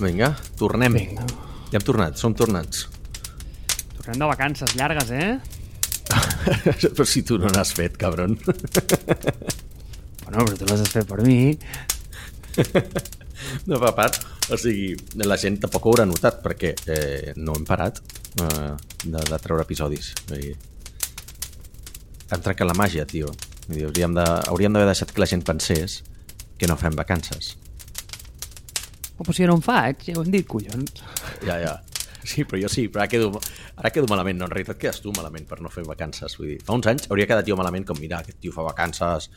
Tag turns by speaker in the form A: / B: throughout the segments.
A: Vinga, tornem.
B: Vinga.
A: Ja hem tornat, som tornats.
B: Tornem de vacances llargues, eh?
A: Però si tu no n'has fet, cabron.
B: Bueno, però tu les has fet per mi.
A: No fa part. O sigui, la gent tampoc ho haurà notat perquè eh, no hem parat eh, de, de treure episodis. Vull dir, hem trencat la màgia, tio. Vull dir, hauríem de- hauríem d'haver deixat que la gent pensés que no fem vacances.
B: Oh, però si jo no en faig, ja ho hem dit, collons.
A: Ja, ja. Sí, però jo sí, però ara quedo, ara quedo malament. No, en realitat quedes tu malament per no fer vacances. Vull dir, fa uns anys hauria quedat jo malament com, mira, aquest tio fa vacances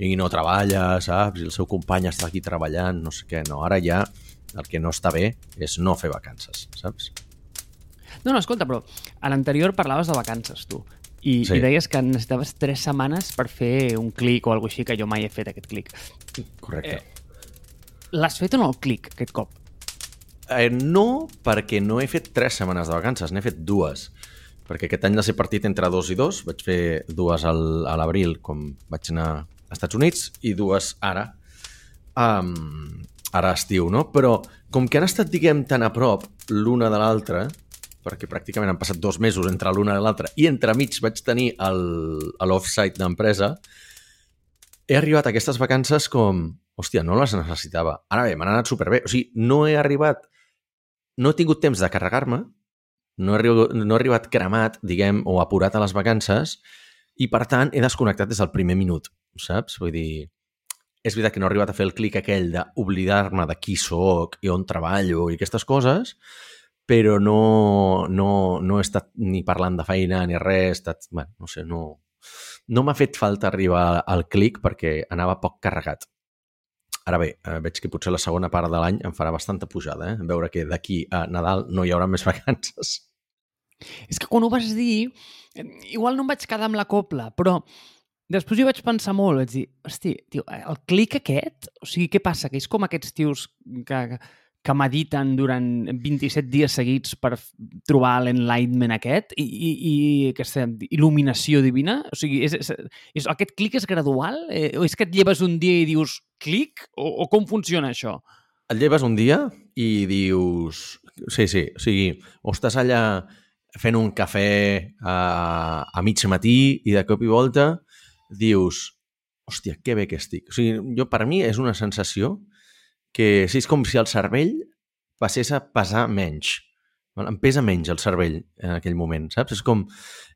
A: i no treballa, saps? I el seu company està aquí treballant, no sé què. No, ara ja el que no està bé és no fer vacances, saps?
B: No, no, escolta, però a l'anterior parlaves de vacances, tu. I,
A: Sí.
B: I deies que necessitaves tres setmanes per fer un clic o alguna així, que jo mai he fet aquest clic.
A: Correcte.
B: L'has fet o no el clic, aquest cop?
A: Eh, no, perquè no he fet tres setmanes de vacances, n'he fet dues. Perquè aquest any les he partit entre dos i dos. Vaig fer dues al, a l'abril, com vaig anar als Estats Units, i dues ara, um, ara estiu, no? Però com que han estat, diguem, tan a prop l'una de l'altra, perquè pràcticament han passat dos mesos entre l'una i l'altra, i entremig vaig tenir l'off-site d'empresa, he arribat a aquestes vacances com... Hòstia, no les necessitava. Ara bé, m'han anat superbé. O sigui, no he arribat... No he tingut temps de carregar-me, no, he arribat, no he arribat cremat, diguem, o apurat a les vacances, i per tant he desconnectat des del primer minut, saps? Vull dir, és veritat que no he arribat a fer el clic aquell d'oblidar-me de qui sóc i on treballo i aquestes coses, però no, no, no he estat ni parlant de feina ni res, he estat, bueno, no sé, no, no m'ha fet falta arribar al clic perquè anava poc carregat. Ara bé, eh, veig que potser la segona part de l'any em farà bastanta pujada, eh? Veure que d'aquí a Nadal no hi haurà més vacances.
B: És que quan ho vas dir, igual no em vaig quedar amb la copla, però després hi vaig pensar molt, vaig dir, hosti, tio, el clic aquest, o sigui, què passa? Que és com aquests tios que mediten durant 27 dies seguits per trobar l'enlightenment aquest i, i, i aquesta il·luminació divina? O sigui, és, és, és, aquest clic és gradual? Eh, o és que et lleves un dia i dius clic? O, o com funciona això?
A: Et lleves un dia i dius... Sí, sí, o sigui, o estàs allà fent un cafè a, a mig matí i de cop i volta dius hòstia, que bé que estic. O sigui, jo, per mi és una sensació que sí, és com si el cervell passés a pesar menys. Em pesa menys el cervell en aquell moment, saps? És com...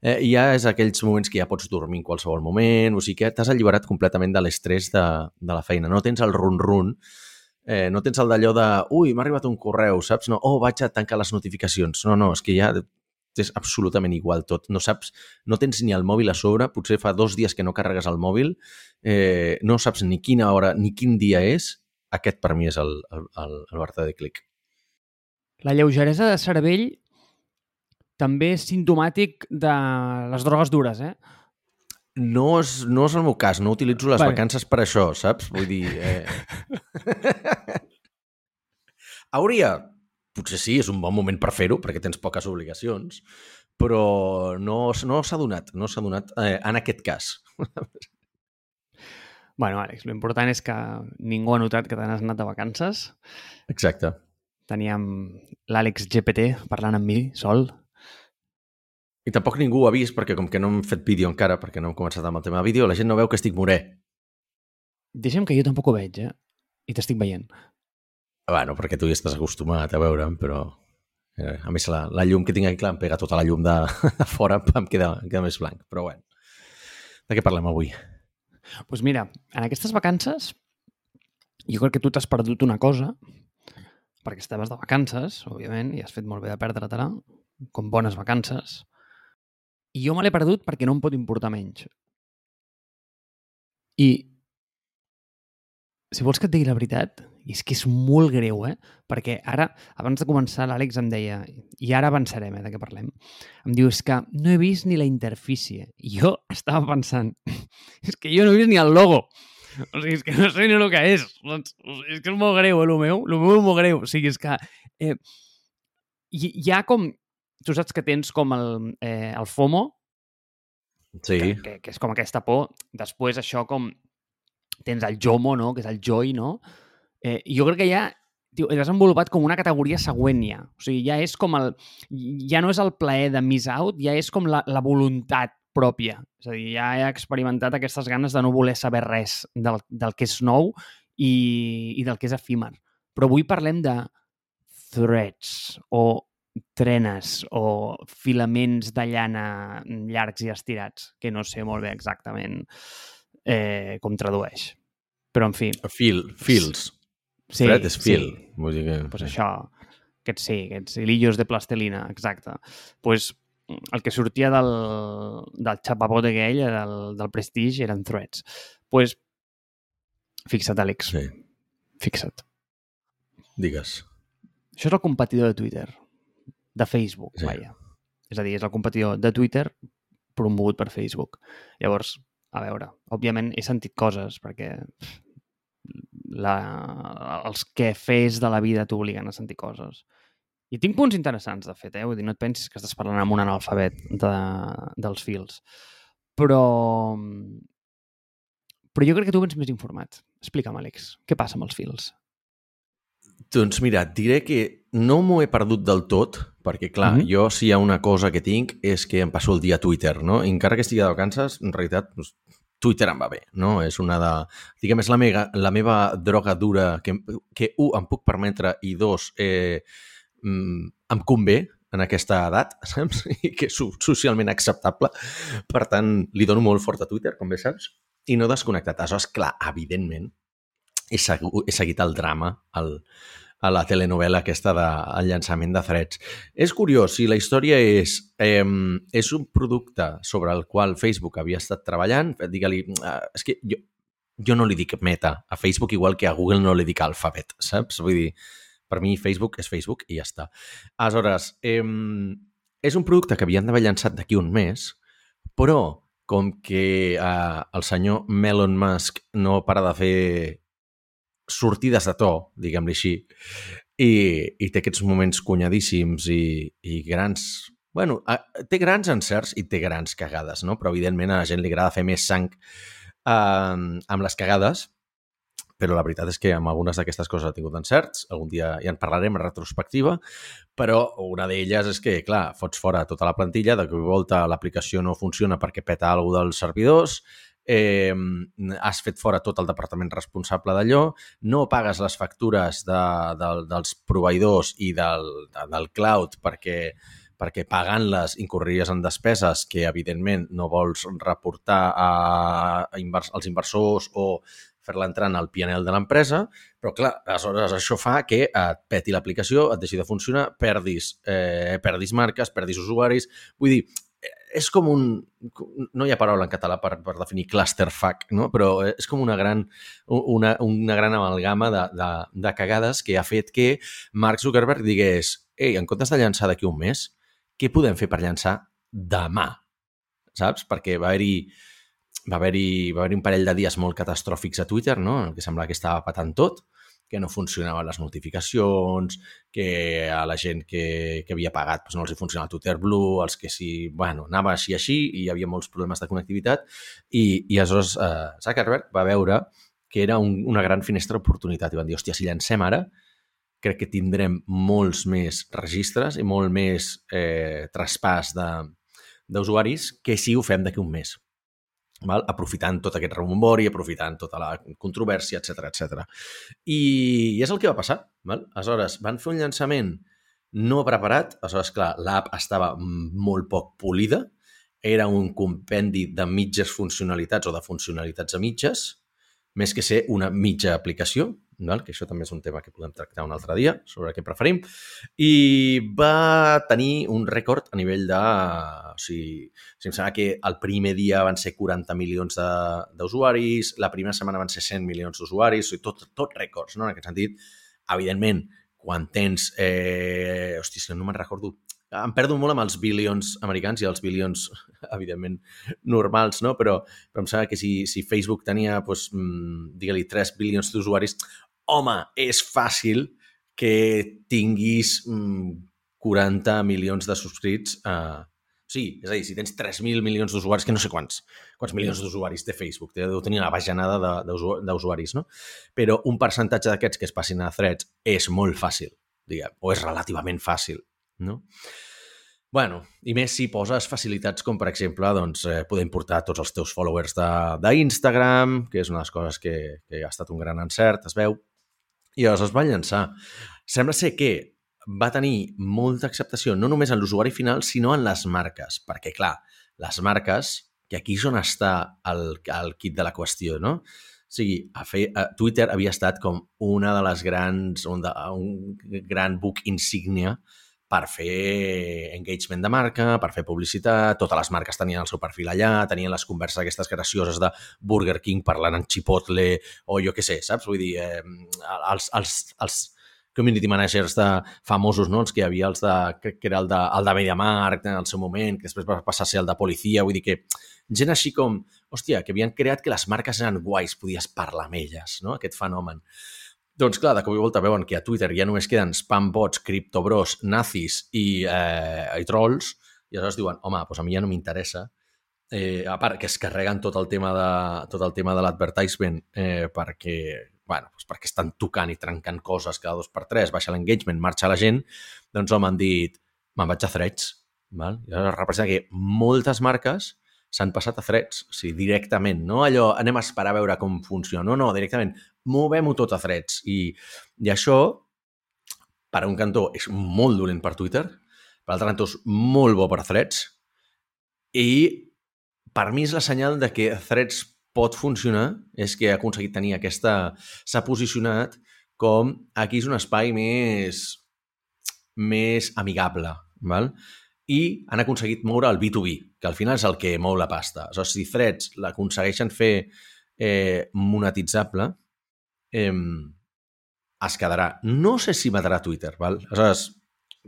A: Eh, ja és aquells moments que ja pots dormir en qualsevol moment, o sigui que t'has alliberat completament de l'estrès de, de la feina. No tens el run-run, eh, no tens el d'allò de ui, m'ha arribat un correu, saps? No, oh, vaig a tancar les notificacions. No, no, és que ja és absolutament igual tot. No saps, no tens ni el mòbil a sobre, potser fa dos dies que no carregues el mòbil, eh, no saps ni quina hora ni quin dia és, aquest per mi és el, el, el, el verdader clic.
B: La lleugeresa de cervell també és sintomàtic de les drogues dures, eh?
A: No és, no és el meu cas, no utilitzo les
B: Vale.
A: vacances per això, saps? Vull dir... Eh... Hauria, potser sí, és un bon moment per fer-ho, perquè tens poques obligacions, però no, no s'ha donat, no s'ha donat eh, en aquest cas.
B: Bueno, Àlex, l'important és que ningú ha notat que te n'has anat de vacances.
A: Exacte.
B: Teníem l'Àlex GPT parlant amb mi, sol.
A: I tampoc ningú ho ha vist, perquè com que no hem fet vídeo encara, perquè no hem començat amb el tema de vídeo, la gent no veu que estic morè.
B: Deixa'm que jo tampoc ho veig, eh? I t'estic veient.
A: Bueno, perquè tu ja estàs acostumat a veure'm, però... Eh, a més, la, la llum que tinc aquí, clar, em pega tota la llum de, de fora, em queda, em queda més blanc. Però bueno, de què parlem avui?
B: Doncs pues mira, en aquestes vacances jo crec que tu t'has perdut una cosa perquè estaves de vacances, òbviament, i has fet molt bé de perdre-te-la, com bones vacances. I jo me l'he perdut perquè no em pot importar menys. I si vols que et digui la veritat, i és que és molt greu, eh? Perquè ara, abans de començar, l'Àlex em deia, i ara avançarem, eh, de què parlem, em diu, és que no he vist ni la interfície. I jo estava pensant, és que jo no he vist ni el logo. O sigui, és que no sé ni el que és. Doncs, o sigui, és que és molt greu, eh, el meu. El meu és molt greu. O sigui, és que eh, hi, hi ha com... Tu saps que tens com el, eh, el FOMO,
A: Sí,
B: que, que, que és com aquesta por. Després això com tens el JOMO, no? que és el joy, no? Eh, jo crec que ha tio, he desenvolupat com una categoria següent ja. O sigui, ja és com el... Ja no és el plaer de miss out, ja és com la, la voluntat pròpia. És a dir, ja he experimentat aquestes ganes de no voler saber res del, del que és nou i, i del que és efímer. Però avui parlem de threads o trenes o filaments de llana llargs i estirats, que no sé molt bé exactament eh, com tradueix. Però, en fi...
A: Fil, fils.
B: Sí,
A: és fil.
B: Sí.
A: Vull dir que...
B: pues això, aquests sí, aquests hilillos de plastelina, exacte. pues, el que sortia del, del xapapote aquell, del, del Prestige, eren threads. pues, fixa't, Àlex,
A: Sí,
B: fixa't.
A: digues.
B: Això és el competidor de Twitter, de Facebook,
A: Sí.
B: vaja. És a dir, és el competidor de Twitter promogut per Facebook. Llavors, a veure, òbviament he sentit coses perquè la, els que fes de la vida t'obliguen a sentir coses. I tinc punts interessants, de fet, eh? Vull dir, no et pensis que estàs parlant amb un analfabet de, dels fils. Però... Però jo crec que tu ets més informat. Explica'm, Àlex, què passa amb els fils?
A: Doncs mira, et diré que no m'ho he perdut del tot, perquè, clar, mm. -hmm. jo si hi ha una cosa que tinc és que em passo el dia a Twitter, no? I encara que estigui de vacances, en realitat, doncs, Twitter em va bé, no? És una de... Diguem, és la meva, la meva droga dura que, que, un, em puc permetre i dos, eh, mm, em convé en aquesta edat, saps? I que és so- socialment acceptable. Per tant, li dono molt fort a Twitter, com bé saps, i no desconnectat. Aleshores, clar, evidentment, he, he seguit el drama, el, a la telenovela aquesta del de, llançament de Threads. És curiós, si la història és, eh, és un producte sobre el qual Facebook havia estat treballant, digue-li, eh, és que jo, jo no li dic meta a Facebook igual que a Google no li dic alfabet, saps? Vull dir, per mi Facebook és Facebook i ja està. Aleshores, eh, és un producte que havien d'haver llançat d'aquí un mes, però com que eh, el senyor Elon Musk no para de fer sortides de to, diguem-li així, i, i té aquests moments cunyadíssims i, i grans... bueno, té grans encerts i té grans cagades, no? Però, evidentment, a la gent li agrada fer més sang eh, amb les cagades, però la veritat és que amb algunes d'aquestes coses ha tingut encerts, algun dia ja en parlarem en retrospectiva, però una d'elles és que, clar, fots fora tota la plantilla, de cop i volta l'aplicació no funciona perquè peta alguna dels servidors, eh, has fet fora tot el departament responsable d'allò, no pagues les factures de, de, dels proveïdors i del, de, del cloud perquè perquè pagant-les incorreries en despeses que, evidentment, no vols reportar a, a invers, als inversors o fer-la entrar en el PNL de l'empresa, però clar, aleshores això fa que et peti l'aplicació, et deixi de funcionar, perdis, eh, perdis marques, perdis usuaris... Vull dir, és com un... No hi ha paraula en català per, per definir clusterfuck, no? però és com una gran, una, una gran amalgama de, de, de cagades que ha fet que Mark Zuckerberg digués ei, en comptes de llançar d'aquí un mes, què podem fer per llançar demà? Saps? Perquè va haver-hi va haver-hi va haver un parell de dies molt catastròfics a Twitter, no? Que semblava que estava patant tot, que no funcionaven les notificacions, que a la gent que, que havia pagat doncs no els hi funcionava Twitter Blue, els que sí, bueno, anava així així i hi havia molts problemes de connectivitat i, i aleshores eh, Zuckerberg va veure que era un, una gran finestra d'oportunitat i van dir, hòstia, si llancem ara crec que tindrem molts més registres i molt més eh, traspàs d'usuaris que si ho fem d'aquí un mes val? aprofitant tot aquest rebombori, aprofitant tota la controvèrsia, etc etc. I, I és el que va passar. Val? Aleshores, van fer un llançament no preparat, aleshores, clar, l'app estava molt poc polida, era un compendi de mitges funcionalitats o de funcionalitats a mitges, més que ser una mitja aplicació, val? que això també és un tema que podem tractar un altre dia, sobre què preferim, i va tenir un rècord a nivell de... O sigui, sigui, em sembla que el primer dia van ser 40 milions d'usuaris, la primera setmana van ser 100 milions d'usuaris, o sigui, tot, tot rècords, no? En aquest sentit, evidentment, quan tens... Eh, hosti, si no me'n recordo em perdo molt amb els bilions americans i els bilions, evidentment, normals, no? Però, però em sembla que si, si Facebook tenia, doncs, digue-li, 3 bilions d'usuaris, home, és fàcil que tinguis 40 milions de subscrits a, Sí, és a dir, si tens 3.000 milions d'usuaris, que no sé quants, quants milions d'usuaris té Facebook, deu tenir una bajanada d'usuaris, no? Però un percentatge d'aquests que es passin a threads és molt fàcil, diguem, o és relativament fàcil, no? Bueno, i més si poses facilitats com, per exemple, doncs, eh, poder importar tots els teus followers d'Instagram, que és una de les coses que, que ha estat un gran encert, es veu, i llavors es va llançar. Sembla ser que va tenir molta acceptació no només en l'usuari final, sinó en les marques, perquè, clar, les marques, que aquí és on està el, el kit de la qüestió, no? O sigui, a fer, a Twitter havia estat com una de les grans, un, de, un gran book insígnia per fer engagement de marca, per fer publicitat, totes les marques tenien el seu perfil allà, tenien les converses aquestes gracioses de Burger King parlant en Chipotle o jo què sé, saps? Vull dir, eh, els, els, els, community managers de famosos, no? Els que hi havia els de, que, que era el de, el de MediaMarkt en el seu moment, que després va passar a ser el de policia, vull dir que gent així com, hòstia, que havien creat que les marques eren guais, podies parlar amb elles, no? Aquest fenomen. Doncs clar, de cop i volta veuen que a Twitter ja només queden spambots, criptobros, nazis i, eh, i trolls, i aleshores diuen, home, doncs a mi ja no m'interessa, eh, a part que es carreguen tot el tema de, tot el tema de l'advertisement eh, perquè bueno, doncs perquè estan tocant i trencant coses cada dos per tres, baixa l'engagement, marxa la gent, doncs home, han dit, me'n vaig a threads. Val? I això representa que moltes marques s'han passat a threads, o sigui, directament, no allò, anem a esperar a veure com funciona, no, no, directament, movem-ho tot a threads. I, I això, per un cantó, és molt dolent per Twitter, per l'altre cantó és molt bo per threads, i per mi és la senyal de que threads pot funcionar és que ha aconseguit tenir aquesta... s'ha posicionat com aquí és un espai més, més amigable, val? i han aconseguit moure el B2B, que al final és el que mou la pasta. O sigui, si Threads l'aconsegueixen fer eh, monetitzable, eh, es quedarà. No sé si matarà Twitter, val? Aleshores,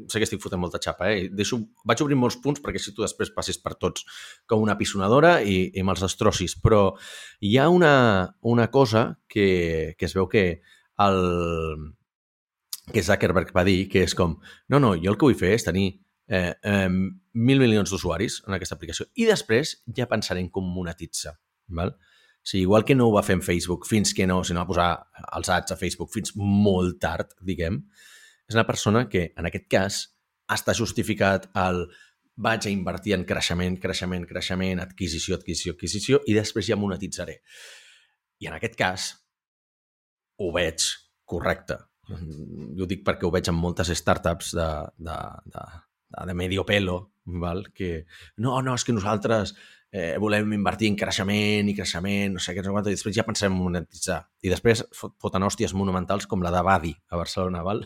A: sé que estic fotent molta xapa, eh? Deixo, vaig obrir molts punts perquè si tu després passis per tots com una pisonadora i, i me'ls destrossis, però hi ha una, una cosa que, que es veu que el que Zuckerberg va dir, que és com, no, no, jo el que vull fer és tenir eh, eh, mil milions d'usuaris en aquesta aplicació i després ja pensaré en com monetitzar, val? Sigui, igual que no ho va fer en Facebook fins que no, sinó va posar els ads a Facebook fins molt tard, diguem, és una persona que, en aquest cas, està justificat el vaig a invertir en creixement, creixement, creixement, adquisició, adquisició, adquisició, i després ja monetitzaré. I en aquest cas, ho veig correcte. Jo dic perquè ho veig en moltes startups de, de, de, de medio pelo, val? que no, no, és que nosaltres eh, volem invertir en creixement i creixement, no sé què, no sé i després ja pensem en monetitzar. I després foten hòsties monumentals com la de Badi a Barcelona, val?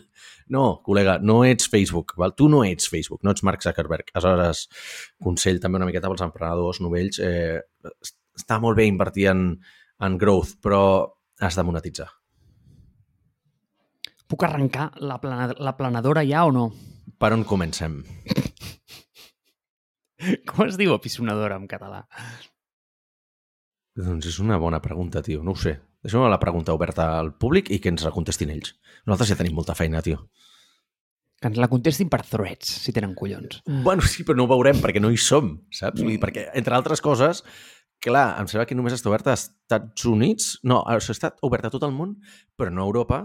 A: No, col·lega, no ets Facebook, val? Tu no ets Facebook, no ets Mark Zuckerberg. Aleshores, consell també una miqueta pels emprenedors novells, eh, està molt bé invertir en, en growth, però has de monetitzar.
B: Puc arrencar la, plana, la planadora ja o no?
A: Per on comencem?
B: Com es diu apisonadora en català?
A: Doncs és una bona pregunta, tio. No ho sé. Deixem la pregunta oberta al públic i que ens la contestin ells. Nosaltres ja tenim molta feina, tio.
B: Que ens la contestin per threads, si tenen collons.
A: Bueno, sí, però no ho veurem perquè no hi som, saps? Vull dir, perquè, entre altres coses, clar, em sembla que només està oberta als Estats Units. No, ha estat oberta a tot el món, però no a Europa,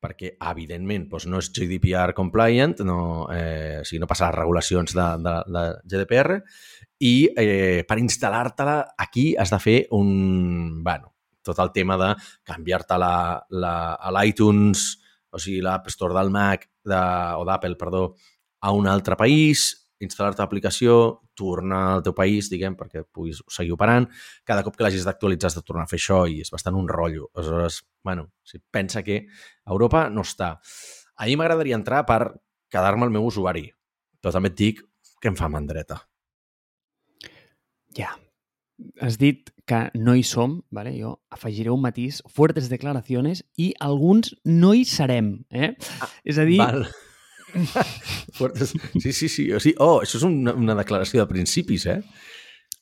A: perquè, evidentment, doncs no és GDPR compliant, no, eh, o sigui, no passa les regulacions de, de, de GDPR, i eh, per instal·lar-te-la aquí has de fer un... bueno, tot el tema de canviar-te la, la, a l'iTunes, o sigui, l'App Store del Mac de, o d'Apple, perdó, a un altre país, instal·lar-te l'aplicació, tornar al teu país, diguem, perquè puguis seguir operant. Cada cop que l'hagis d'actualitzar has de tornar a fer això i és bastant un rotllo. Aleshores, bueno, si pensa que Europa no està. A mi m'agradaria entrar per quedar-me el meu usuari, però també et dic que em fa mandreta.
B: Ja, has dit que no hi som, vale? jo afegiré un matís, fuertes declaracions i alguns no hi serem. Eh? Ah, és a dir, val
A: Fuertes. Sí, sí, sí. O sigui, oh, això és una, una declaració de principis, eh?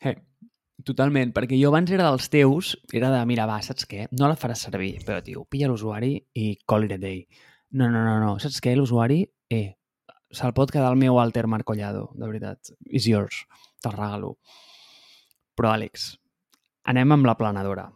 B: Eh, totalment, perquè jo abans era dels teus, era de, mira, va, saps què? No la faràs servir, però, tio, pilla l'usuari i call it a day. No, no, no, no. Saps què? L'usuari, eh, se'l pot quedar el meu alter Marcollado, de veritat. Is yours. te'l regalo. Però, Àlex, anem amb la planadora.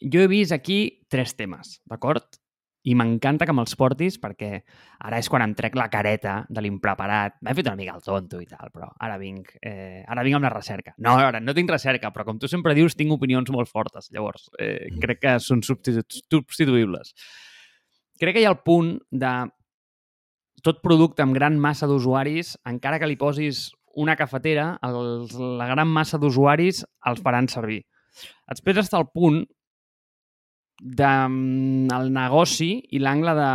B: Jo he vist aquí tres temes, d'acord? I m'encanta que me'ls portis perquè ara és quan em trec la careta de l'impreparat. M'he fet una mica el tonto i tal, però ara vinc, eh, ara vinc amb la recerca. No, ara, no tinc recerca, però com tu sempre dius, tinc opinions molt fortes. Llavors, eh, crec que són substitu substituïbles. Crec que hi ha el punt de tot producte amb gran massa d'usuaris, encara que li posis una cafetera, els, la gran massa d'usuaris els faran servir. Després està el punt del mm, negoci i l'angle de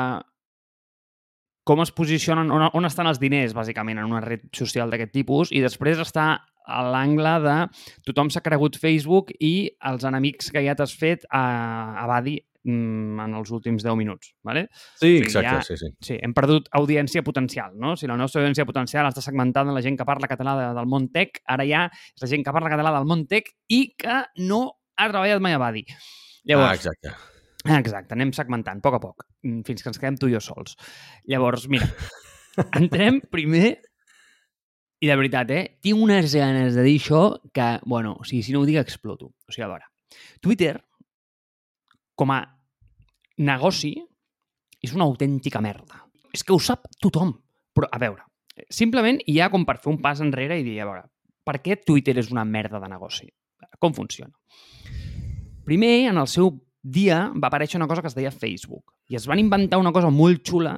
B: com es posicionen, on, on estan els diners, bàsicament, en una red social d'aquest tipus, i després està a l'angle de tothom s'ha cregut Facebook i els enemics que ja t'has fet a, a Badi mm, en els últims 10 minuts. ¿vale?
A: Sí,
B: O sigui,
A: exacte,
B: ja-
A: sí, sí.
B: Sí, hem perdut audiència potencial, no? Si la nostra audiència potencial està segmentada en la gent que parla català de, del món tech, ara ja és la gent que parla català del món tech i que no ha treballat mai a Badi.
A: Ah,
B: Llavors,
A: exacte.
B: Exacte, anem segmentant, a poc a poc, mm, fins que ens quedem tu i jo sols. Llavors, mira, entrem primer, i de veritat, eh, tinc unes ganes de dir això que, bueno, o sigui, si no ho dic, exploto. O sigui, a veure, Twitter, com a negoci, és una autèntica merda. És que ho sap tothom. Però, a veure, simplement hi ha com per fer un pas enrere i dir, a veure, per què Twitter és una merda de negoci? Com funciona? Primer, en el seu dia, va aparèixer una cosa que es deia Facebook. I es van inventar una cosa molt xula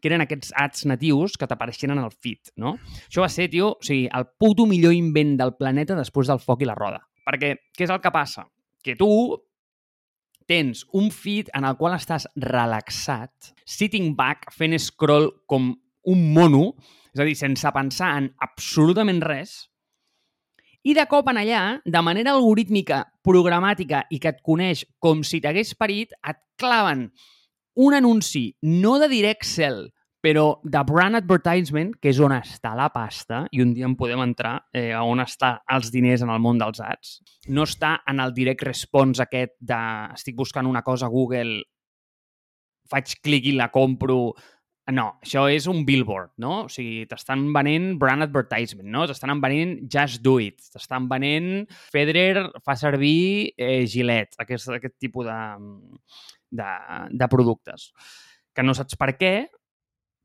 B: que eren aquests ads natius que t'apareixien en el feed, no? Això va ser, tio, o sigui, el puto millor invent del planeta després del foc i la roda. Perquè, què és el que passa? Que tu tens un feed en el qual estàs relaxat, sitting back, fent scroll com un mono, és a dir, sense pensar en absolutament res, i de cop en allà, de manera algorítmica, programàtica i que et coneix com si t'hagués parit, et claven un anunci no de direct però de brand advertisement, que és on està la pasta, i un dia en podem entrar eh, on està els diners en el món dels ads. No està en el direct response aquest de estic buscant una cosa a Google, faig clic i la compro, no, això és un billboard, no? O sigui, t'estan venent brand advertisement, no? T'estan venent just do it, t'estan venent Federer fa servir eh, Gillette, aquest, aquest tipus de, de, de productes. Que no saps per què,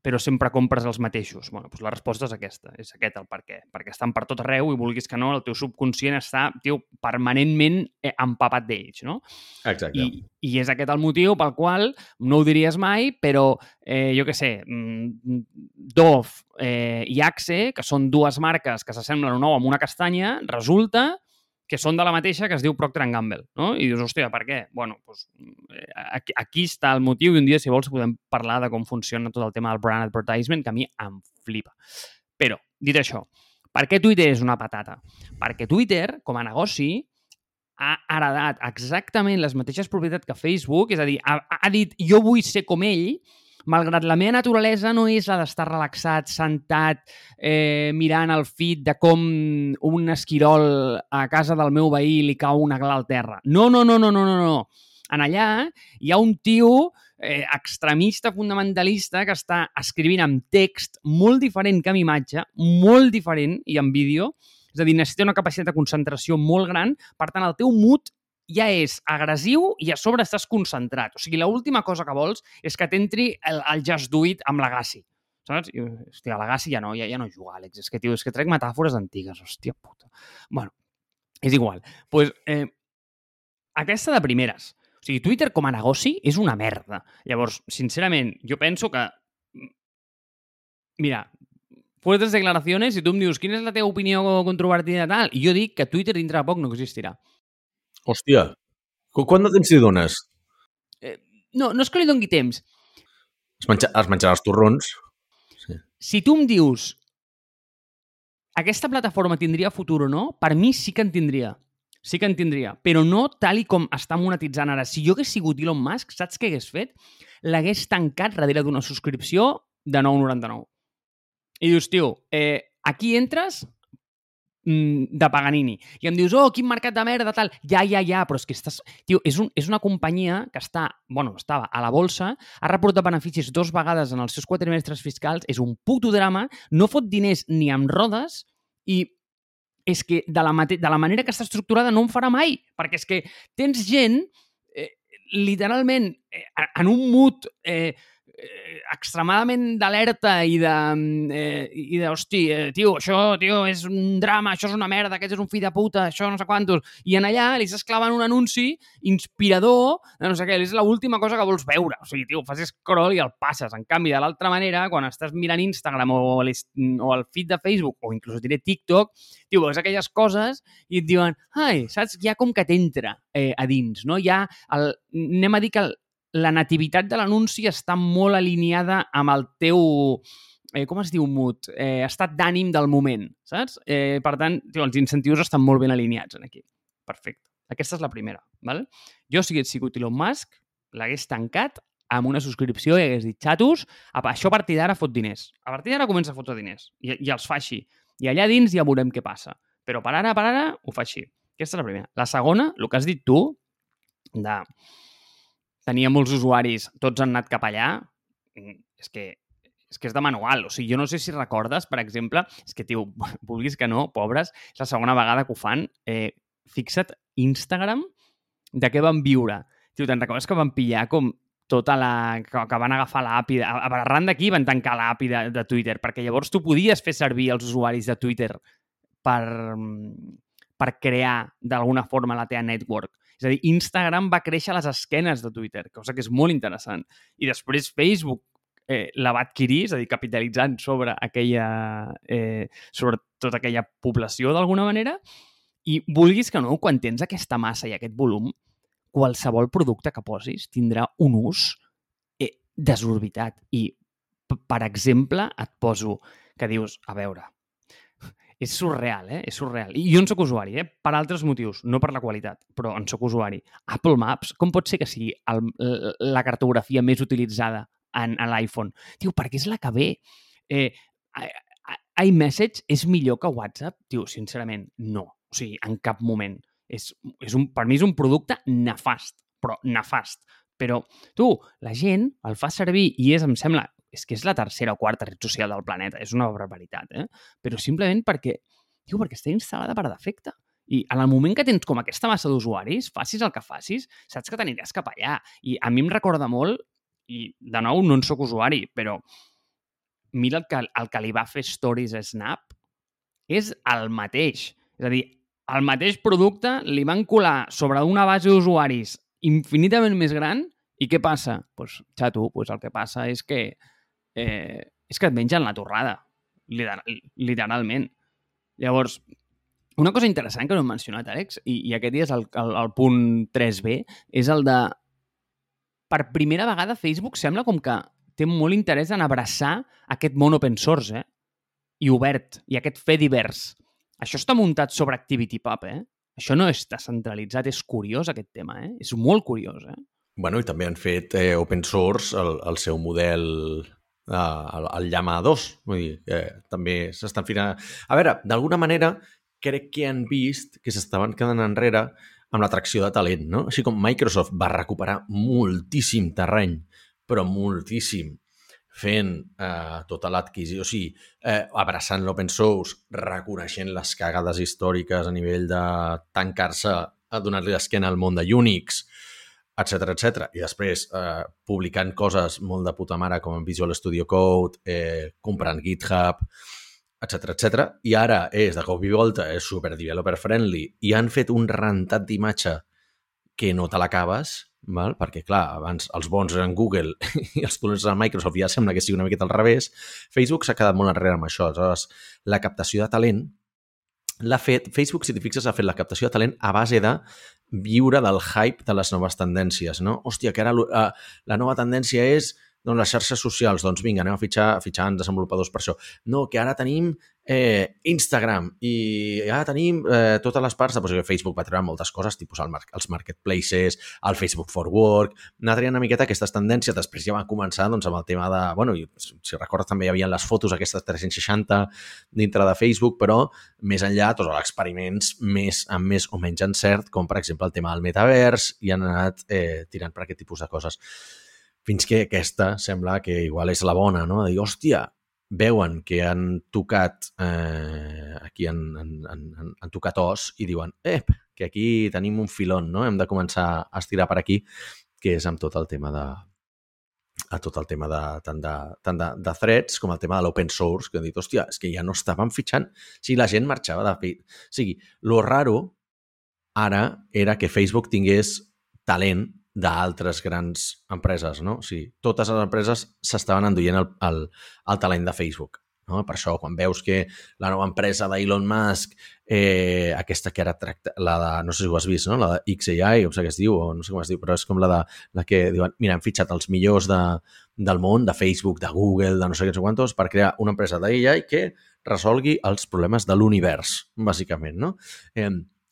B: però sempre compres els mateixos. Bueno, doncs la resposta és aquesta, és aquest el per què. Perquè estan per tot arreu i vulguis que no, el teu subconscient està, tio, permanentment eh, empapat d'ells, no?
A: Exacte.
B: I, I és aquest el motiu pel qual, no ho diries mai, però eh, jo què sé, mm, Dove eh, i Axe, que són dues marques que s'assemblen un ou amb una castanya, resulta que són de la mateixa que es diu Procter Gamble, no? I dius, hòstia, per què? Bueno, doncs, aquí, aquí està el motiu i un dia, si vols, podem parlar de com funciona tot el tema del brand advertisement, que a mi em flipa. Però, dit això, per què Twitter és una patata? Perquè Twitter, com a negoci, ha heredat exactament les mateixes propietats que Facebook, és a dir, ha, ha dit jo vull ser com ell, malgrat la meva naturalesa no és la d'estar relaxat, sentat, eh, mirant el feed de com un esquirol a casa del meu veí li cau una gla al terra. No, no, no, no, no, no, no. En allà hi ha un tio eh, extremista, fundamentalista, que està escrivint amb text molt diferent que amb imatge, molt diferent, i amb vídeo, és a dir, necessita una capacitat de concentració molt gran, per tant, el teu mood ja és agressiu i a sobre estàs concentrat. O sigui, l'última cosa que vols és que t'entri el, el Just Do It amb l'Agassi. Saps? I, hòstia, l'Agassi ja no, ja, ja no juga, Àlex. És que, tio, és que trec metàfores antigues, hòstia puta. Bueno, és igual. Doncs pues, eh, aquesta de primeres. O sigui, Twitter com a negoci és una merda. Llavors, sincerament, jo penso que... Mira, fuertes declaracions i tu em dius quina és la teva opinió controvertida tal, i jo dic que Twitter dintre de poc no existirà.
A: Hòstia, qu- quant de temps li dones?
B: No, no és que li dongui temps.
A: Es, menja, es menjarà els torrons?
B: Si tu em dius aquesta plataforma tindria futur o no, per mi sí que en tindria. Sí que en tindria, però no tal i com està monetitzant ara. Si jo hagués sigut Elon Musk, saps què hagués fet? L'hagués tancat darrere d'una subscripció de 9,99. I dius, tio, eh, aquí entres de Paganini. I em dius, oh, quin mercat de merda, tal. Ja, ja, ja, però és que estàs... Tio, és, un, és una companyia que està, bueno, estava a la bolsa, ha reportat beneficis dos vegades en els seus quatrimestres fiscals, és un puto drama, no fot diners ni amb rodes i és que de la, mate de la manera que està estructurada no em farà mai, perquè és que tens gent eh, literalment eh, en un mood eh, eh, extremadament d'alerta i de, eh, i de, hosti, eh, tio, això, tio, és un drama, això és una merda, aquest és un fill de puta, això no sé quantos, i en allà li estàs clavant un anunci inspirador de no sé què, és l'última cosa que vols veure. O sigui, tio, fas scroll i el passes. En canvi, de l'altra manera, quan estàs mirant Instagram o, o el feed de Facebook, o inclús diré TikTok, tio, veus aquelles coses i et diuen, ai, saps? Ja com que t'entra eh, a dins, no? Ja, el, anem a dir que el, la nativitat de l'anunci està molt alineada amb el teu, eh, com es diu mood, eh, estat d'ànim del moment, saps? Eh, per tant, tio, els incentius estan molt ben alineats en aquí. Perfecte. Aquesta és la primera. Val? Jo, si hagués sigut Elon Musk, l'hagués tancat amb una subscripció i hagués dit, xatos, això a partir d'ara fot diners. A partir d'ara comença a fotre diners. I, I els fa així. I allà dins ja veurem què passa. Però per ara, per ara, ho fa així. Aquesta és la primera. La segona, el que has dit tu, de tenia molts usuaris, tots han anat cap allà, mm, és que és que és de manual. O sigui, jo no sé si recordes, per exemple, és que, tio, vulguis que no, pobres, és la segona vegada que ho fan. Eh, fixa't, Instagram, de què van viure? Tio, te'n recordes que van pillar com tota la... que, van agafar l'API... Arran d'aquí van tancar l'API de, de Twitter, perquè llavors tu podies fer servir els usuaris de Twitter per, per crear d'alguna forma la teva network. És a dir, Instagram va créixer a les esquenes de Twitter, cosa que és molt interessant. I després Facebook eh, la va adquirir, és a dir, capitalitzant sobre aquella, eh, sobre tota aquella població d'alguna manera, i vulguis que no, quan tens aquesta massa i aquest volum, qualsevol producte que posis tindrà un ús eh, desorbitat. I, per exemple, et poso que dius, a veure, és surreal, eh? És surreal. I jo en sóc usuari, eh? Per altres motius, no per la qualitat, però en sóc usuari. Apple Maps, com pot ser que sigui el, la cartografia més utilitzada en, en l'iPhone? Tio, perquè és la que ve. Eh, iMessage és millor que WhatsApp? Tio, sincerament, no. O sigui, en cap moment. És, és un, per mi és un producte nefast, però nefast. Però tu, la gent el fa servir i és, em sembla, és que és la tercera o quarta red social del planeta, és una barbaritat, eh? Però simplement perquè, tio, perquè està instal·lada per defecte. I en el moment que tens com aquesta massa d'usuaris, facis el que facis, saps que t'aniràs cap allà. I a mi em recorda molt, i de nou no en sóc usuari, però mira el que, el que li va fer Stories a Snap, és el mateix. És a dir, el mateix producte li van colar sobre una base d'usuaris infinitament més gran i què passa? Doncs, pues, xato, pues el que passa és que eh, és que et mengen la torrada, literalment. Llavors, una cosa interessant que no hem mencionat, Àlex, i, i aquest dia és el, el, el punt 3B, és el de... Per primera vegada Facebook sembla com que té molt interès en abraçar aquest món open source, eh? I obert, i aquest fer divers. Això està muntat sobre ActivityPub, eh? Això no està centralitzat, és curiós aquest tema, eh? És molt curiós, eh?
A: Bueno, i també han fet eh, open source el, el seu model el, el Llama 2. Vull dir, que també s'estan fent... A veure, d'alguna manera, crec que han vist que s'estaven quedant enrere amb l'atracció de talent, no? Així com Microsoft va recuperar moltíssim terreny, però moltíssim, fent eh, tota l'adquisició, o sigui, eh, abraçant l'open source, reconeixent les cagades històriques a nivell de tancar-se a donar-li l'esquena al món de Unix, etc etc. I després eh, publicant coses molt de puta mare com Visual Studio Code, eh, comprant GitHub, etc etc. I ara és de cop i volta, és super developer friendly i han fet un rentat d'imatge que no te l'acabes, val? perquè clar, abans els bons eren Google i els dolents eren Microsoft, ja sembla que sigui una miqueta al revés. Facebook s'ha quedat molt enrere amb això. Aleshores, la captació de talent l'ha fet, Facebook, si t'hi fixes, ha fet la captació de talent a base de viure del hype de les noves tendències, no? Hòstia, que ara uh, la nova tendència és doncs, les xarxes socials, doncs vinga, anem a fitxar, a fitxar desenvolupadors per això. No, que ara tenim eh, Instagram i ara tenim eh, totes les parts, doncs, Facebook va treure moltes coses, tipus el, els marketplaces, el Facebook for Work, anar triant una miqueta aquestes tendències, després ja va començar doncs, amb el tema de, bueno, si recordes també hi havia les fotos aquestes 360 dintre de Facebook, però més enllà tots els experiments més amb més o menys encert, com per exemple el tema del metavers, i han anat eh, tirant per aquest tipus de coses fins que aquesta sembla que igual és la bona, no? De dir, hòstia, veuen que han tocat eh, aquí en, en, en, en tocat os i diuen, eh, que aquí tenim un filon, no? Hem de començar a estirar per aquí, que és amb tot el tema de, a tot el tema de, tant, de, tant de, de threads com el tema de l'open source, que han dit, hòstia, és que ja no estaven fitxant. O sigui, la gent marxava de... O sigui, lo raro ara era que Facebook tingués talent d'altres grans empreses, no? O sigui, totes les empreses s'estaven enduient el, el, el talent de Facebook. No? Per això, quan veus que la nova empresa d'Elon Musk, eh, aquesta que ara tracta, la de, no sé si ho has vist, no? la de XAI, o sé què es diu, o no sé com es diu, però és com la de la que diuen, mira, hem fitxat els millors de, del món, de Facebook, de Google, de no sé què, no sé quantos, per crear una empresa d'AI que resolgui els problemes de l'univers, bàsicament, no? Eh,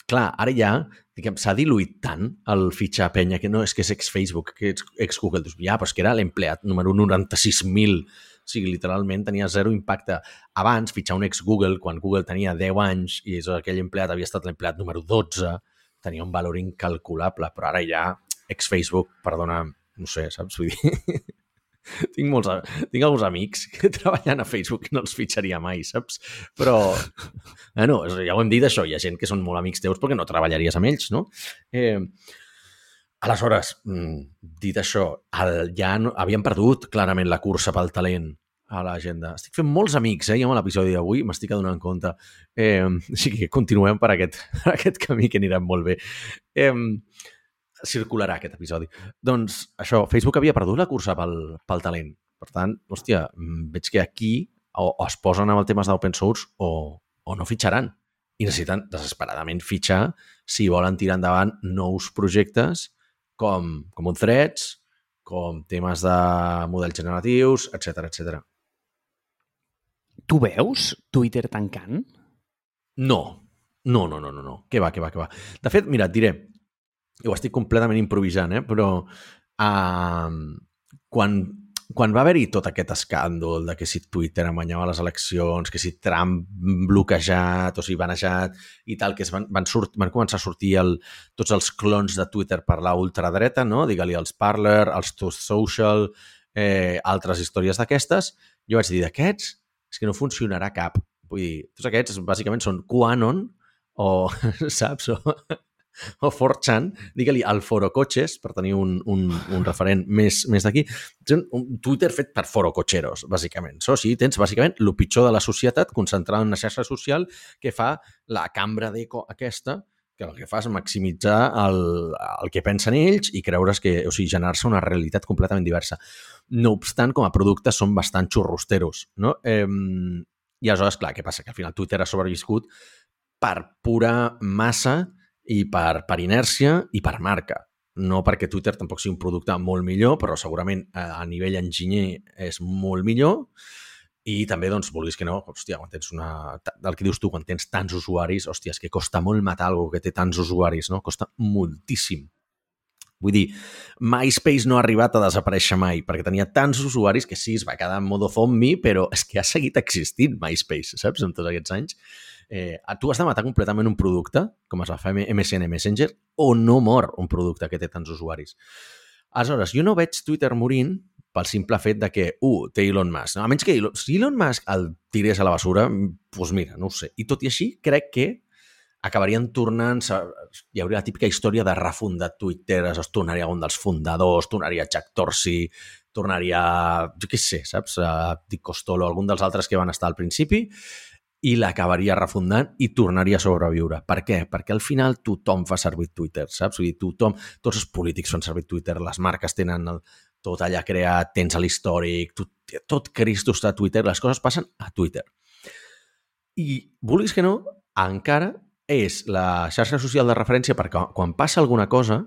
A: clar, ara ja s'ha diluït tant el fitxar penya que no és que és ex-Facebook, que és ex-Google. Doncs ja, però és que era l'empleat número 96.000 o sigui, literalment tenia zero impacte. Abans, fitxar un ex-Google, quan Google tenia 10 anys i aquell empleat havia estat l'empleat número 12, tenia un valor incalculable, però ara ja ex-Facebook, perdona, no sé, saps? Vull dir... tinc, molts, tinc alguns amics que treballen a Facebook i no els fitxaria mai, saps? Però, bueno, ja ho hem dit, això, hi ha gent que són molt amics teus perquè no treballaries amb ells, no? Eh, Aleshores, mm, dit això, el, ja no, havíem perdut clarament la cursa pel talent a l'agenda. Estic fent molts amics, eh, jo amb l'episodi d'avui, m'estic adonant compte. Eh, així que continuem per aquest, per aquest camí que anirà molt bé. Eh, circularà aquest episodi. Doncs això, Facebook havia perdut la cursa pel, pel talent. Per tant, hòstia, mm, veig que aquí o, o es posen amb el temes d'open source o, o no fitxaran. I necessiten desesperadament fitxar si volen tirar endavant nous projectes com, com un threads, com temes de models generatius, etc etc.
B: Tu veus Twitter tancant?
A: No. No, no, no, no, no. Què va, què va, què va. De fet, mira, et diré, ho estic completament improvisant, eh? però uh, quan quan va haver-hi tot aquest escàndol de que si Twitter amanyava les eleccions, que si Trump bloquejat o sigui banejat i tal, que es van, van, surt, van començar a sortir el, tots els clons de Twitter per la ultradreta, no? digue-li els Parler, els Truth Social, eh, altres històries d'aquestes, jo vaig dir, d'aquests és que no funcionarà cap. Vull dir, tots aquests bàsicament són QAnon o, saps? O, o 4chan, digue-li al Foro-Cotxes, per tenir un, un, un referent més, més d'aquí, un Twitter fet per Foro-Cotxeros, bàsicament. So, o sigui, tens bàsicament el pitjor de la societat concentrat en una xarxa social que fa la cambra d'eco aquesta, que el que fa és maximitzar el, el que pensen ells i creure's que, o sigui, generar-se una realitat completament diversa. No obstant, com a productes són bastant xurrosteros, no? Eh, I aleshores, clar, què passa? Que al final Twitter ha sobreviscut per pura massa i per, per inèrcia i per marca. No perquè Twitter tampoc sigui un producte molt millor, però segurament a, eh, a nivell enginyer és molt millor i també, doncs, vulguis que no, hòstia, quan tens una... El que dius tu, quan tens tants usuaris, hòstia, és que costa molt matar algú que té tants usuaris, no? Costa moltíssim. Vull dir, MySpace no ha arribat a desaparèixer mai, perquè tenia tants usuaris que sí, es va quedar en modo zombie, però és que ha seguit existint MySpace, saps, en tots aquests anys eh, tu has de matar completament un producte, com es va fer MSN Messenger, o no mor un producte que té tants usuaris. Aleshores, jo no veig Twitter morint pel simple fet de que, uh, té Elon Musk. No? A menys que Elon, si Elon Musk el tirés a la basura, doncs mira, no ho sé. I tot i així, crec que acabarien tornant... Hi hauria la típica història de refundar Twitter, es tornaria un dels fundadors, tornaria Jack Dorsey, tornaria, jo què sé, saps? A Dick Costolo, algun dels altres que van estar al principi, i l'acabaria refundant i tornaria a sobreviure. Per què? Perquè al final tothom fa servir Twitter, saps? O sigui, tothom, tots els polítics fan servir Twitter, les marques tenen el, tot allà creat, tens l'històric, tot, tot Cristo està a Twitter, les coses passen a Twitter. I, vulguis que no, encara és la xarxa social de referència perquè quan passa alguna cosa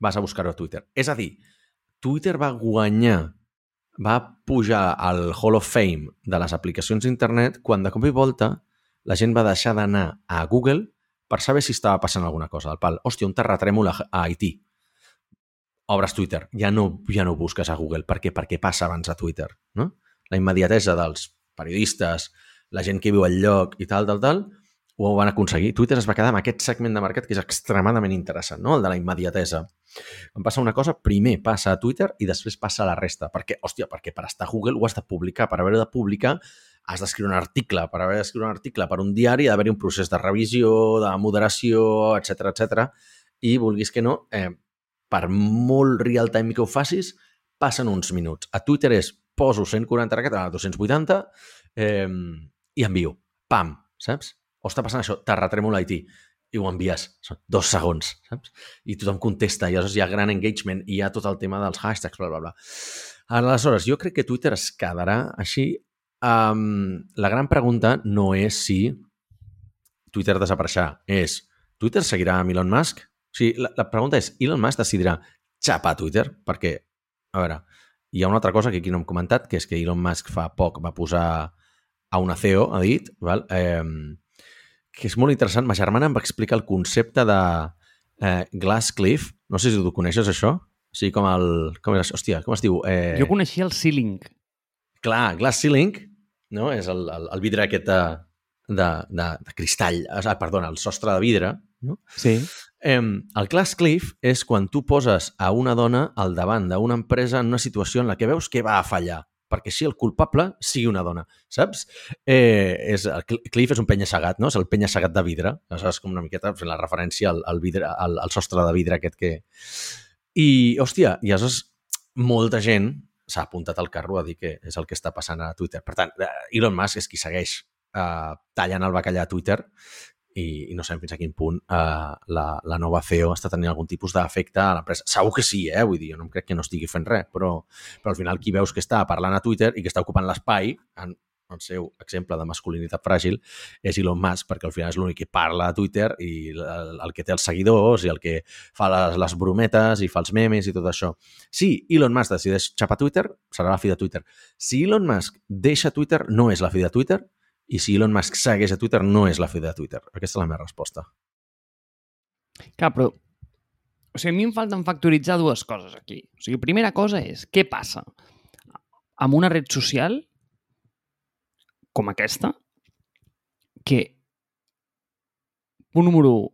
A: vas a buscar-ho a Twitter. És a dir, Twitter va guanyar va pujar al Hall of Fame de les aplicacions d'internet quan de cop i volta la gent va deixar d'anar a Google per saber si estava passant alguna cosa. Del pal, hòstia, un terratrèmol a Haití. Obres Twitter, ja no, ja no busques a Google. Per què? Perquè passa abans a Twitter. No? La immediatesa dels periodistes, la gent que viu al lloc i tal, tal, tal, ho van aconseguir. Twitter es va quedar amb aquest segment de mercat que és extremadament interessant, no? el de la immediatesa. Quan passa una cosa, primer passa a Twitter i després passa a la resta. Per què? Hòstia, perquè per estar a Google ho has de publicar. Per haver-ho de publicar has d'escriure un article, per haver d'escriure un article per un diari ha d'haver-hi un procés de revisió, de moderació, etc etc. i vulguis que no, eh, per molt real time que ho facis, passen uns minuts. A Twitter és poso 140 caràcters, 280 eh, i envio. Pam, saps? O està passant això, terratrèmol a Haití i ho envies. Són dos segons, saps? I tothom contesta i aleshores hi ha gran engagement i hi ha tot el tema dels hashtags, bla, bla, bla. Aleshores, jo crec que Twitter es quedarà així. Um, la gran pregunta no és si Twitter desapareixerà, és Twitter seguirà amb Elon Musk? O sigui, la, la pregunta és, Elon Musk decidirà xapar Twitter? Perquè, a veure, hi ha una altra cosa que aquí no hem comentat, que és que Elon Musk fa poc va posar a una CEO, ha dit, val? Eh, que és molt interessant. Ma germana em va explicar el concepte de eh, Glass Cliff. No sé si tu coneixes, això. O sigui, com el... Com és, hòstia, com es diu?
B: Eh... Jo coneixia el Ceiling.
A: Clar, Glass Ceiling, no? És el, el, el vidre aquest de, de, de, de cristall, ah, perdona, el sostre de vidre, no?
B: Sí.
A: Eh, el Glass Cliff és quan tu poses a una dona al davant d'una empresa en una situació en la que veus que va a fallar perquè si el culpable sigui una dona, saps? Eh, és, el Cliff és un penya-segat, no? És el penya-segat de vidre. Aleshores, com una miqueta fent la referència al, al, vidre, al, al sostre de vidre aquest que... I, hòstia, i aleshores molta gent s'ha apuntat al carro a dir que és el que està passant a Twitter. Per tant, eh, Elon Musk és qui segueix eh, tallant el bacallà a Twitter i, i no sabem fins a quin punt eh, la, la nova CEO està tenint algun tipus d'efecte a l'empresa. Segur que sí, eh? Vull dir, jo no em crec que no estigui fent res, però, però al final qui veus que està parlant a Twitter i que està ocupant l'espai, en el seu exemple de masculinitat fràgil, és Elon Musk, perquè al final és l'únic que parla a Twitter i el, el que té els seguidors i el que fa les, les brometes i fa els memes i tot això. Si Elon Musk decideix xapar Twitter, serà la fi de Twitter. Si Elon Musk deixa Twitter, no és la fi de Twitter, i si Elon Musk segueix a Twitter, no és la fi de Twitter. Aquesta és la meva resposta.
B: Clar, però... O sigui, a mi em falten factoritzar dues coses aquí. O sigui, primera cosa és, què passa amb una red social com aquesta que, punt número 1,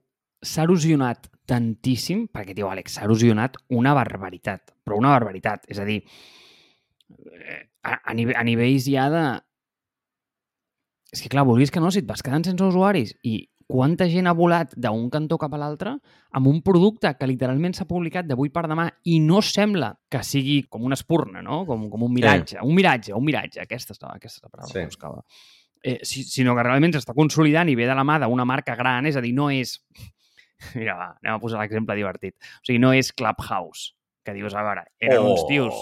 B: s'ha erosionat tantíssim, perquè, tio, Àlex, s'ha erosionat una barbaritat, però una barbaritat. És a dir, eh, a, a, nivell, a nivells ja de és que clar, vulguis que no, si et vas quedant sense usuaris i quanta gent ha volat d'un cantó cap a l'altre amb un producte que literalment s'ha publicat d'avui per demà i no sembla que sigui com una espurna, no? Com, com un miratge. Eh. Un miratge, un miratge. Aquesta és la, aquesta és la paraula sí. que buscava. Eh, si, sinó que realment s'està consolidant i ve de la mà d'una marca gran, és a dir, no és... Mira, va, anem a posar l'exemple divertit. O sigui, no és Clubhouse, que dius, a veure, eren oh. uns tios...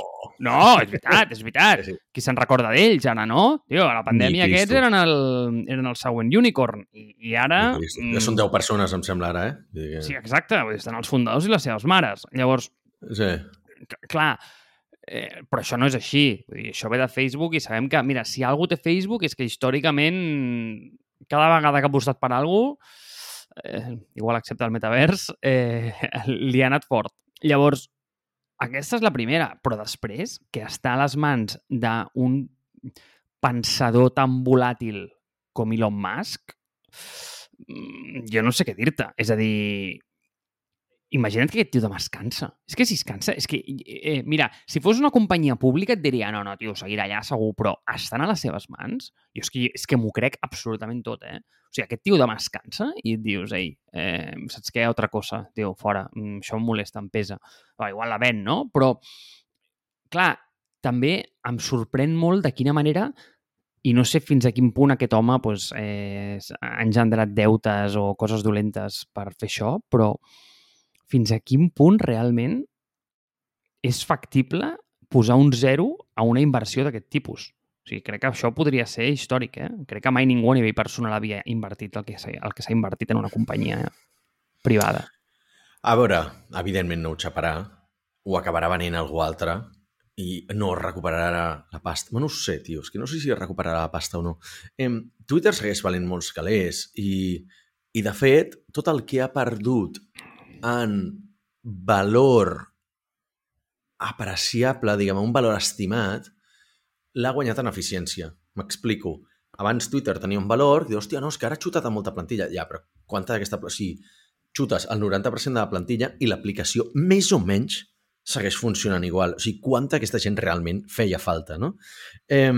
B: No, és veritat, és veritat. Sí. Qui se'n recorda d'ells ara, no? Tio, a la pandèmia aquests eren el, eren el següent unicorn. I, i ara...
A: Ja són 10 persones, em sembla, ara, eh?
B: Sí, exacte. Estan els fundadors i les seves mares. Llavors,
A: sí.
B: clar, eh, però això no és així. Vull dir, això ve de Facebook i sabem que, mira, si algú té Facebook és que històricament cada vegada que ha apostat per alguna eh, igual excepte el metavers, eh, li ha anat fort. Llavors, aquesta és la primera, però després, que està a les mans d'un pensador tan volàtil com Elon Musk, mm, jo no sé què dir-te. És a dir, imagina't que aquest tio demà es cansa. És que si es cansa, és que, eh, mira, si fos una companyia pública et diria, no, no, tio, seguirà allà segur, però estan a les seves mans? Jo és que, és que m'ho crec absolutament tot, eh? O sigui, aquest tio demà es cansa i et dius, ei, eh, saps què? Altra cosa, tio, fora, mm, això em molesta, em pesa. Va, igual la ven, no? Però, clar, també em sorprèn molt de quina manera i no sé fins a quin punt aquest home pues, eh, ha engendrat deutes o coses dolentes per fer això, però fins a quin punt realment és factible posar un zero a una inversió d'aquest tipus. O sigui, crec que això podria ser històric, eh? Crec que mai ningú a nivell personal havia invertit el que s'ha invertit en una companyia privada.
A: A veure, evidentment no ho xaparà, ho acabarà venent algú altre i no recuperarà la pasta. Bueno, no ho sé, tio, és que no sé si recuperarà la pasta o no. Eh, Twitter segueix valent molts calés i, i, de fet, tot el que ha perdut en valor apreciable, diguem, un valor estimat, l'ha guanyat en eficiència. M'explico. Abans Twitter tenia un valor, i dius, hòstia, no, és que ara ha xutat a molta plantilla. Ja, però quanta d'aquesta... O sigui, xutes el 90% de la plantilla i l'aplicació més o menys segueix funcionant igual. O sigui, quanta aquesta gent realment feia falta, no? Eh,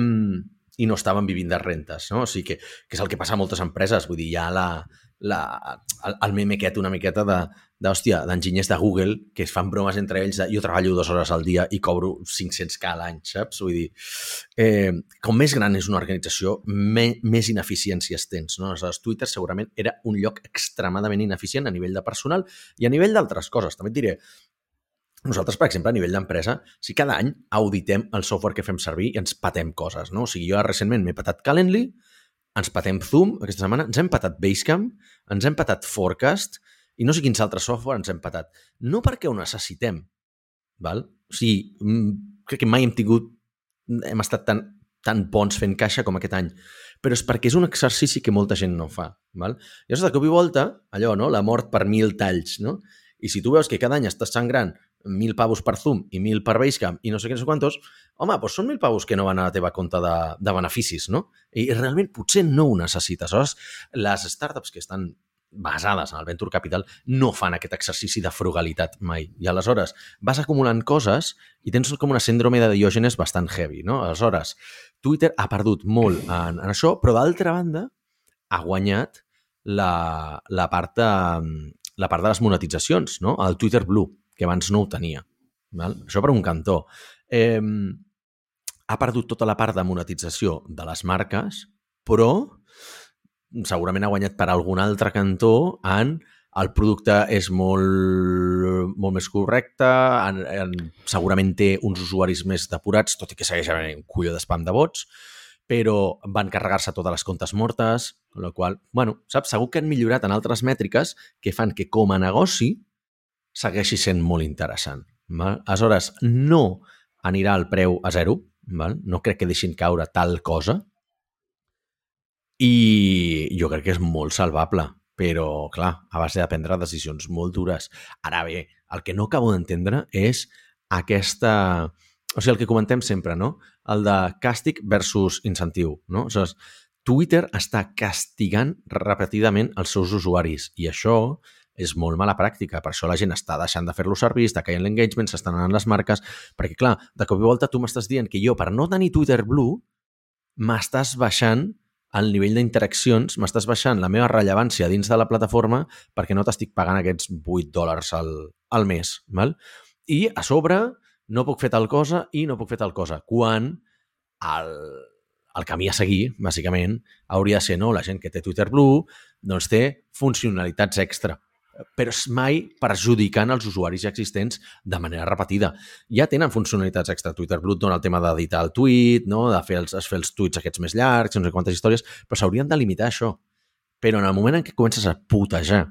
A: i no estaven vivint de rentes, no? O sigui que, que és el que passa a moltes empreses, vull dir, hi ha la, la, el, el meme aquest una miqueta de, d'hòstia, d'enginyers de Google que es fan bromes entre ells de jo treballo dues hores al dia i cobro 500k a l'any, saps? Vull dir, eh, com més gran és una organització, me, més ineficiències tens, no? Aleshores, Twitter segurament era un lloc extremadament ineficient a nivell de personal i a nivell d'altres coses. També et diré, nosaltres, per exemple, a nivell d'empresa, si cada any auditem el software que fem servir i ens patem coses, no? O sigui, jo recentment m'he patat Calendly, ens patem Zoom aquesta setmana, ens hem patat Basecamp, ens hem patat Forecast i no sé quins altres software ens hem patat. No perquè ho necessitem, val? O sigui, mm, crec que mai hem tingut, hem estat tan, tan bons fent caixa com aquest any, però és perquè és un exercici que molta gent no fa. Val? Llavors, de cop i volta, allò, no? la mort per mil talls, no? I si tu veus que cada any estàs sangrant 1.000 pavos per Zoom i 1.000 per Basecamp i no sé què, no sé quantos, home, doncs són 1.000 pavos que no van a la teva compte de, de beneficis, no? I realment potser no ho necessites. Aleshores, les startups que estan basades en el venture capital no fan aquest exercici de frugalitat mai. I aleshores vas acumulant coses i tens com una síndrome de Diògenes bastant heavy, no? Aleshores, Twitter ha perdut molt en, en això, però d'altra banda ha guanyat la, la, part de, la part de les monetitzacions, no? El Twitter Blue, que abans no ho tenia. Val? Això per un cantó. Eh, ha perdut tota la part de monetització de les marques, però segurament ha guanyat per algun altre cantó en el producte és molt, molt més correcte, en, en, segurament té uns usuaris més depurats, tot i que segueix havent un colló d'espam de vots, però van carregar-se totes les comptes mortes, la qual, bueno, saps, segur que han millorat en altres mètriques que fan que com a negoci segueixi sent molt interessant. Val? Aleshores, no anirà el preu a zero, val? no crec que deixin caure tal cosa, i jo crec que és molt salvable, però, clar, a base de prendre decisions molt dures. Ara bé, el que no acabo d'entendre és aquesta... O sigui, el que comentem sempre, no? El de càstig versus incentiu, no? Sigui, Twitter està castigant repetidament els seus usuaris i això és molt mala pràctica. Per això la gent està deixant de fer-lo servir, està caient l'engagement, s'estan anant les marques, perquè, clar, de cop i volta tu m'estàs dient que jo, per no tenir Twitter Blue, m'estàs baixant el nivell d'interaccions, m'estàs baixant la meva rellevància dins de la plataforma perquè no t'estic pagant aquests 8 dòlars al, al mes. Val? I a sobre no puc fer tal cosa i no puc fer tal cosa. Quan el, el camí a seguir, bàsicament, hauria de ser no, la gent que té Twitter Blue doncs té funcionalitats extra però mai perjudicant els usuaris ja existents de manera repetida. Ja tenen funcionalitats extra. Twitter Blue dona el tema d'editar el tuit, no? de fer els, fer els tuits aquests més llargs, no sé quantes històries, però s'haurien de limitar això. Però en el moment en què comences a putejar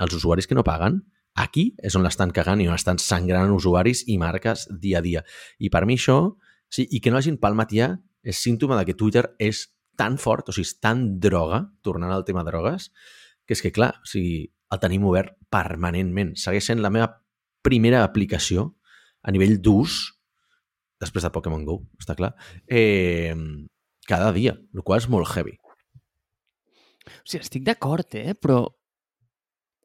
A: els usuaris que no paguen, aquí és on l'estan cagant i on estan sangrant usuaris i marques dia a dia. I per mi això, sí, i que no hagin palmat ja, és símptoma de que Twitter és tan fort, o sigui, és tan droga, tornant al tema drogues, que és que, clar, o sigui, el tenim obert permanentment. Segueix sent la meva primera aplicació a nivell d'ús, després de Pokémon GO, està clar, eh, cada dia, el qual és molt heavy.
B: O sigui, estic d'acord, eh? però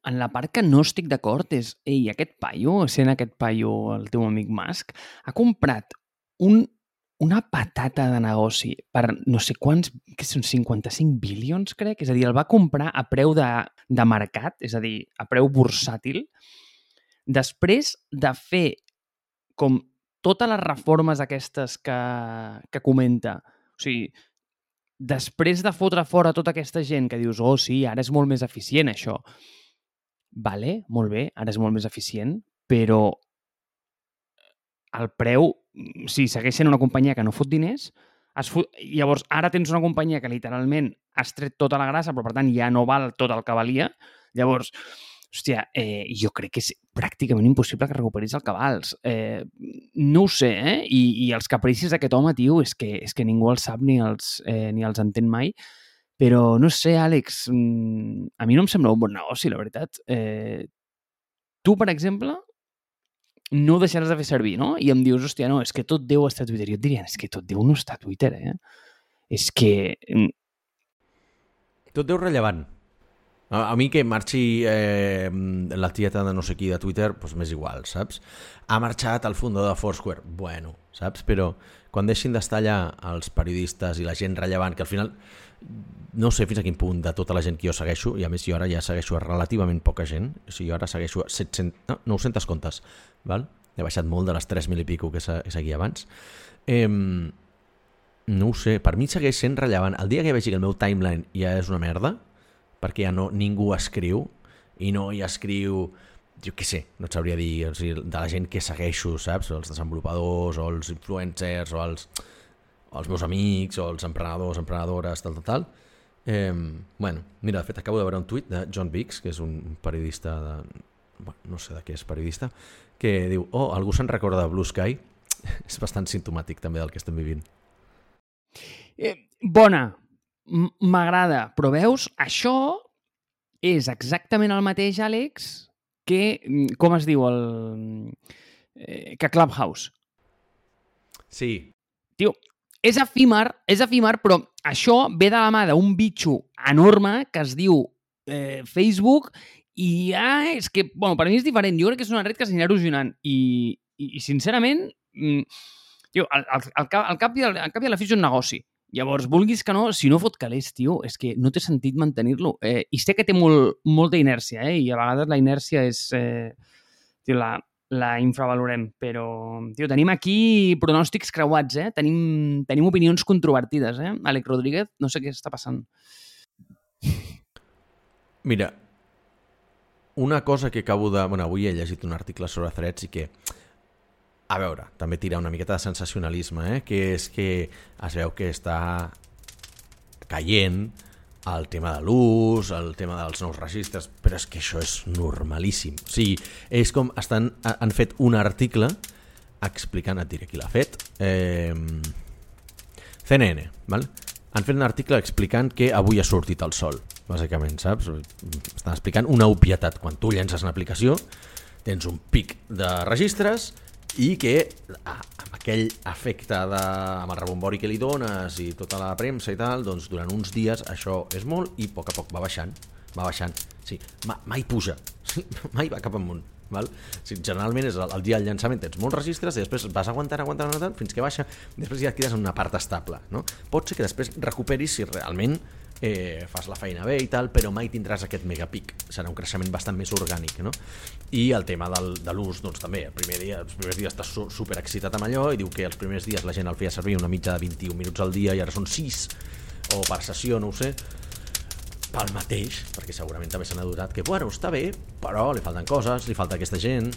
B: en la part que no estic d'acord és, ei, aquest paio, sent aquest paio el teu amic Musk, ha comprat un una patata de negoci per no sé quants, que són 55 bilions, crec, és a dir, el va comprar a preu de, de mercat, és a dir, a preu bursàtil, després de fer com totes les reformes aquestes que, que comenta, o sigui, després de fotre fora tota aquesta gent que dius, oh, sí, ara és molt més eficient això. Vale, molt bé, ara és molt més eficient, però el preu si segueix sent una companyia que no fot diners, es fot... llavors ara tens una companyia que literalment has tret tota la grassa, però per tant ja no val tot el que valia, llavors, hòstia, eh, jo crec que és pràcticament impossible que recuperis el vals. Eh, no ho sé, eh? I, I els capricis d'aquest home, tio, és que, és que ningú els sap ni els, eh, ni els entén mai, però no sé, Àlex, mm, a mi no em sembla un bon negoci, la veritat. Eh, tu, per exemple, no deixaràs de fer servir, no? I em dius, hòstia, no, és que tot Déu està a Twitter. Jo et diria, és que tot Déu no està a Twitter, eh? És que... Mm,
A: tot Déu rellevant. A, a mi que marxi eh, la tieta de no sé qui de Twitter, doncs m'és igual, saps? Ha marxat el fundador de Foursquare, bueno, saps? Però quan deixin d'estar allà els periodistes i la gent rellevant, que al final no sé fins a quin punt de tota la gent que jo segueixo, i a més jo ara ja segueixo relativament poca gent, o sigui, jo ara segueixo a 700, no, 900 comptes, val? he baixat molt de les 3.000 i pico que seguia abans. Eh, no ho sé, per mi segueix sent rellevant. El dia que vegi que el meu timeline ja és una merda, perquè ja no ningú escriu, i no hi escriu jo què sé, no et sabria dir, o sigui, de la gent que segueixo, saps? Els desenvolupadors, o els influencers, o els, o els meus amics, o els emprenedors, emprenedores, tal, tal, tal. Eh, bueno, mira, de fet, acabo de veure un tuit de John Biggs, que és un periodista de... Bueno, no sé de què és periodista, que diu, oh, algú se'n recorda de Blue Sky? és bastant sintomàtic també del que estem vivint.
B: Eh, bona, m'agrada, però veus, això és exactament el mateix, Àlex, que, mm, com es diu, el... Eh, que Clubhouse.
A: Sí.
B: Tio, és efímer, és efímer, però això ve de la mà d'un bitxo enorme que es diu eh, Facebook i ah, és que, bueno, per mi és diferent. Jo crec que és una red que s'anirà erosionant i, i, i sincerament, mm, tio, al, al, al, cap, al, cap i al, al cap i a la fi és un negoci. Llavors, vulguis que no, si no fot calés, tio, és que no té sentit mantenir-lo. Eh, I sé que té molt, molta inèrcia, eh? i a vegades la inèrcia és... Eh, tio, la, la infravalorem, però tio, tenim aquí pronòstics creuats, eh? Tenim, tenim opinions controvertides, eh? Alec Rodríguez, no sé què està passant.
A: Mira, una cosa que acabo de... Bueno, avui he llegit un article sobre Threads i que a veure, també tira una miqueta de sensacionalisme, eh? que és que es veu que està caient el tema de l'ús, el tema dels nous registres, però és que això és normalíssim. O sigui, és com estan, han fet un article explicant, et diré qui l'ha fet, eh, CNN, val? han fet un article explicant que avui ha sortit el sol, bàsicament, saps? Estan explicant una obvietat. Quan tu llences una aplicació, tens un pic de registres, i que ah, amb aquell efecte de, amb el rebombori que li dones i tota la premsa i tal, doncs durant uns dies això és molt i a poc a poc va baixant, va baixant. Sí, ma, mai puja, mai va cap amunt. Val? Sí, generalment és el, el dia del llançament, tens molts registres i després vas aguantant, aguantant, aguantant fins que baixa, després ja et quedes en una part estable. No? Pot ser que després recuperis si realment eh, fas la feina bé i tal, però mai tindràs aquest megapic. Serà un creixement bastant més orgànic, no? I el tema del, de l'ús, doncs també, el primer dia, els primers dies estàs su super excitat amb allò i diu que els primers dies la gent el feia servir una mitja de 21 minuts al dia i ara són 6 o per sessió, no ho sé, pel mateix, perquè segurament també s'han adotat que, bueno, està bé, però li falten coses, li falta aquesta gent,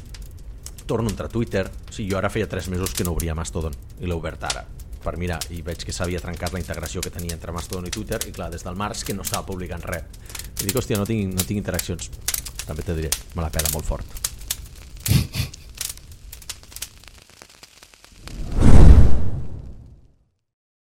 A: torno a Twitter, o sigui, jo ara feia 3 mesos que no obria Mastodon i l'he obert ara per mirar i veig que s'havia trencat la integració que tenia entre Mastodon i Twitter i clar, des del març que no estava publicant res. I dic, hòstia, no tinc, no tinc interaccions. També te diré, me la pela molt fort.